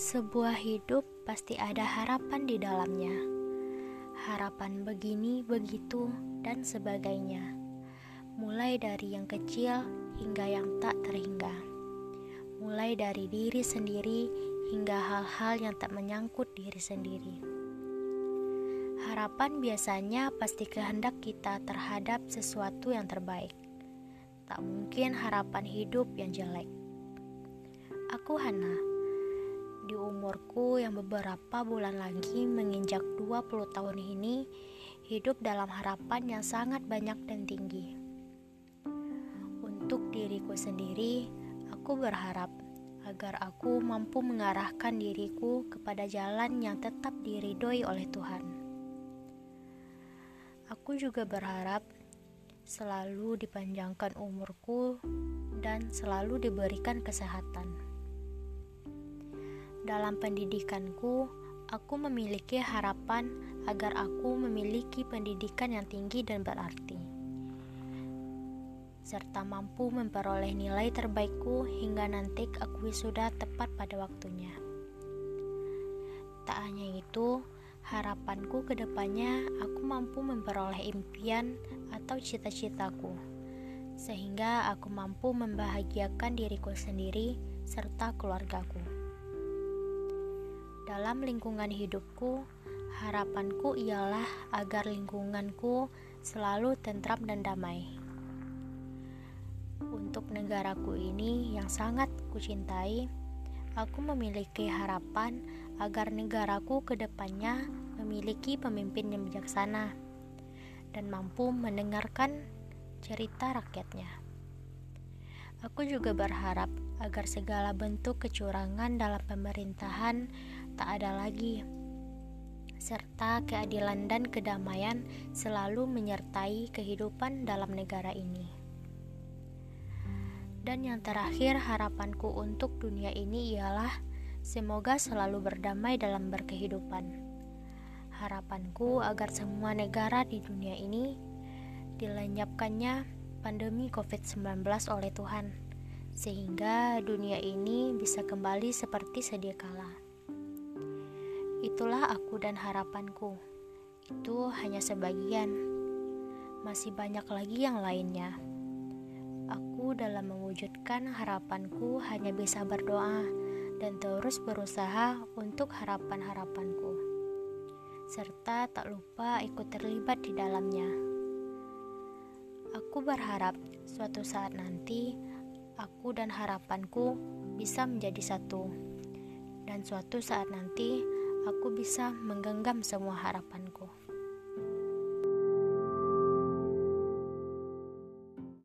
Sebuah hidup pasti ada harapan di dalamnya. Harapan begini, begitu, dan sebagainya. Mulai dari yang kecil hingga yang tak terhingga. Mulai dari diri sendiri hingga hal-hal yang tak menyangkut diri sendiri. Harapan biasanya pasti kehendak kita terhadap sesuatu yang terbaik. Tak mungkin harapan hidup yang jelek. Aku Hana di umurku yang beberapa bulan lagi menginjak 20 tahun ini hidup dalam harapan yang sangat banyak dan tinggi. Untuk diriku sendiri, aku berharap agar aku mampu mengarahkan diriku kepada jalan yang tetap diridhoi oleh Tuhan. Aku juga berharap selalu dipanjangkan umurku dan selalu diberikan kesehatan. Dalam pendidikanku, aku memiliki harapan agar aku memiliki pendidikan yang tinggi dan berarti, serta mampu memperoleh nilai terbaikku hingga nanti aku wisuda tepat pada waktunya. Tak hanya itu, harapanku ke depannya aku mampu memperoleh impian atau cita-citaku, sehingga aku mampu membahagiakan diriku sendiri serta keluargaku. Dalam lingkungan hidupku, harapanku ialah agar lingkunganku selalu tentram dan damai. Untuk negaraku ini yang sangat kucintai, aku memiliki harapan agar negaraku ke depannya memiliki pemimpin yang bijaksana dan mampu mendengarkan cerita rakyatnya. Aku juga berharap agar segala bentuk kecurangan dalam pemerintahan tak ada lagi, serta keadilan dan kedamaian selalu menyertai kehidupan dalam negara ini. Dan yang terakhir, harapanku untuk dunia ini ialah semoga selalu berdamai dalam berkehidupan. Harapanku agar semua negara di dunia ini dilenyapkannya pandemi COVID-19 oleh Tuhan, sehingga dunia ini bisa kembali seperti sedia kala. Itulah aku dan harapanku. Itu hanya sebagian. Masih banyak lagi yang lainnya. Aku dalam mewujudkan harapanku hanya bisa berdoa dan terus berusaha untuk harapan-harapanku. Serta tak lupa ikut terlibat di dalamnya. Aku berharap suatu saat nanti aku dan harapanku bisa menjadi satu, dan suatu saat nanti aku bisa menggenggam semua harapanku.